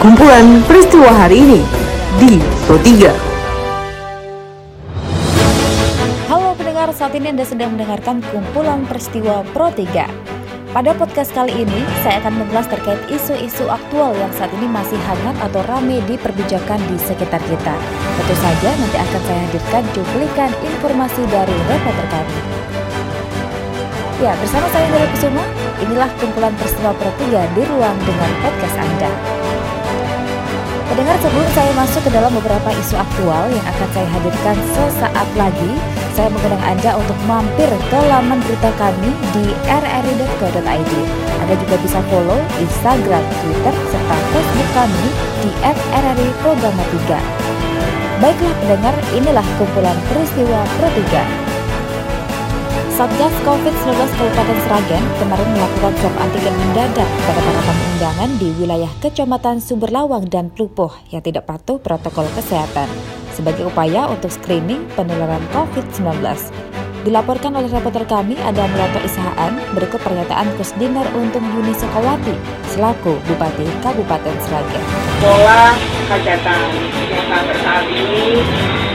Kumpulan peristiwa hari ini di Pro 3. Halo pendengar, saat ini Anda sedang mendengarkan kumpulan peristiwa Pro 3. Pada podcast kali ini, saya akan mengulas terkait isu-isu aktual yang saat ini masih hangat atau ramai diperbincangkan di sekitar kita. Tentu saja nanti akan saya hadirkan cuplikan informasi dari reporter kami. Ya, bersama saya Indra Kusuma, inilah kumpulan peristiwa Pro 3 di ruang dengan podcast Anda. Pendengar sebelum saya masuk ke dalam beberapa isu aktual yang akan saya hadirkan sesaat lagi, saya mengundang Anda untuk mampir ke laman berita kami di rri.co.id. Anda juga bisa follow Instagram, Twitter, serta Facebook kami di @rri_programa 3. Baiklah pendengar, inilah kumpulan peristiwa Pro 3. Satgas COVID-19 Kabupaten Sragen kemarin melakukan swab antigen mendadak pada para tamu undangan di wilayah Kecamatan Sumberlawang dan Plupuh yang tidak patuh protokol kesehatan sebagai upaya untuk screening penularan COVID-19. Dilaporkan oleh reporter kami ada Meloto Isahaan berikut pernyataan Kusdiner Untung Yuni Sokawati selaku Bupati Kabupaten Sragen. Pola hajatan yang saat ini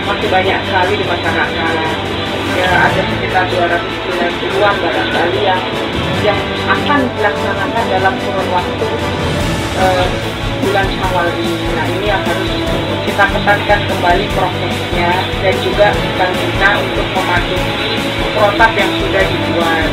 masih banyak sekali di masyarakat ya ada sekitar 290-an barangkali yang yang akan dilaksanakan dalam kurun waktu uh, bulan Syawal ini. Nah ini yang harus kita ketatkan kembali prosesnya dan juga kita minta untuk mematuhi protap yang sudah dibuat.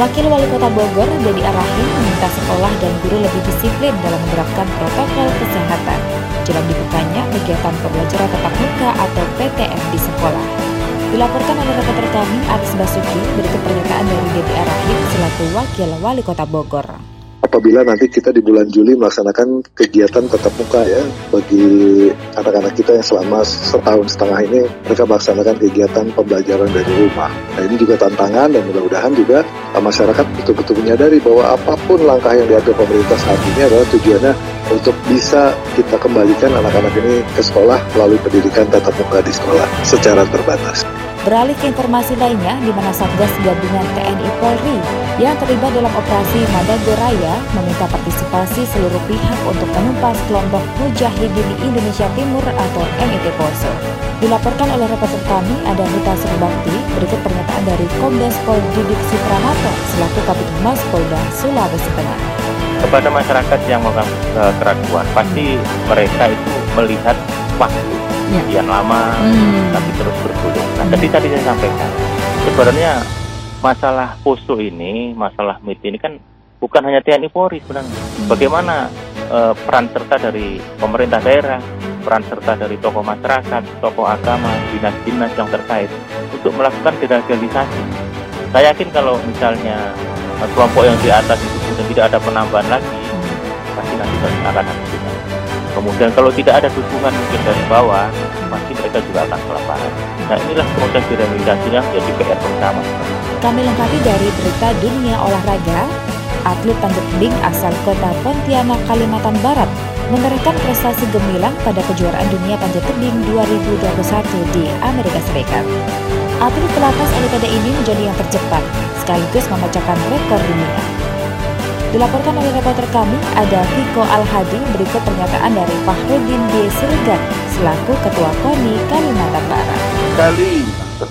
Wakil Wali Kota Bogor, Dedi Arahim, meminta sekolah dan guru lebih disiplin dalam menerapkan protokol kesehatan jelang dibukanya kegiatan pembelajaran tatap muka atau PTM di sekolah. Dilaporkan oleh reporter kami Aris Basuki berikut pernyataan dari Dedi Arahim selaku Wakil Wali Kota Bogor apabila nanti kita di bulan Juli melaksanakan kegiatan tetap muka ya bagi anak-anak kita yang selama setahun setengah ini mereka melaksanakan kegiatan pembelajaran dari rumah. Nah ini juga tantangan dan mudah-mudahan juga masyarakat betul-betul menyadari bahwa apa pun langkah yang diambil pemerintah saat ini adalah tujuannya untuk bisa kita kembalikan anak-anak ini ke sekolah melalui pendidikan tatap muka di sekolah secara terbatas. Beralih ke informasi lainnya, di mana Satgas Gabungan TNI Polri yang terlibat dalam operasi Madagoraya meminta partisipasi seluruh pihak untuk menumpas kelompok Mujahidin Indonesia Timur atau MIT Poso. Dilaporkan oleh reporter kami, ada Rita Surbakti, berikut pernyataan dari Kombes Pol Didik Supranato selaku Kabit Humas Polda Sulawesi Tengah. Kepada masyarakat yang melakukan eh, keraguan, pasti mereka itu melihat waktu ya. sekian lama hmm. tapi terus bergulir. Nah, tadi tadi saya sampaikan sebenarnya masalah poso ini, masalah MIT ini kan bukan hanya TNI Polri sebenarnya. Hmm. Bagaimana uh, peran serta dari pemerintah daerah, peran serta dari tokoh masyarakat, tokoh agama, dinas-dinas yang terkait untuk melakukan deradikalisasi. Saya yakin kalau misalnya uh, kelompok yang di atas itu sudah tidak ada penambahan lagi, hmm. pasti nanti akan habis Kemudian kalau tidak ada dukungan mungkin dari bawah, pasti mereka juga akan kelaparan. Nah inilah proses direhabilitasinya menjadi PR bersama. Kami lengkapi dari berita dunia olahraga, atlet panjat tebing asal kota Pontianak, Kalimantan Barat menorehkan prestasi gemilang pada kejuaraan dunia panjat tebing 2021 di Amerika Serikat. Atlet pelatas Olimpiade ini menjadi yang tercepat, sekaligus memecahkan rekor dunia. Dilaporkan oleh reporter kami, ada Viko Al-Hadi berikut pernyataan dari Fahrudin D. Siregar selaku Ketua KONI Kalimantan Barat. Kali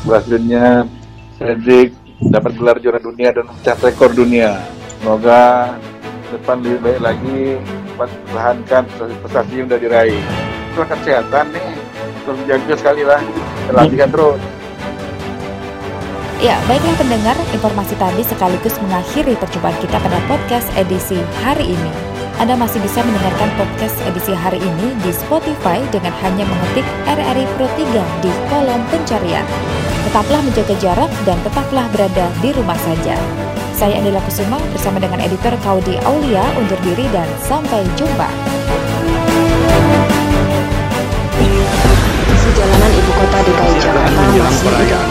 berhasilnya Cedric dapat gelar juara dunia dan mencapai rekor dunia. Semoga depan lebih baik lagi pertahankan prestasi yang sudah diraih. Itu kesehatan nih, terus jaga sekali lah, latihan terus. Ya, baiklah pendengar, informasi tadi sekaligus mengakhiri perjumpaan kita pada podcast edisi hari ini. Anda masih bisa mendengarkan podcast edisi hari ini di Spotify dengan hanya mengetik RRI Pro 3 di kolom pencarian. Tetaplah menjaga jarak dan tetaplah berada di rumah saja. Saya Andila Kusuma bersama dengan editor Kaudi Aulia undur diri dan sampai jumpa.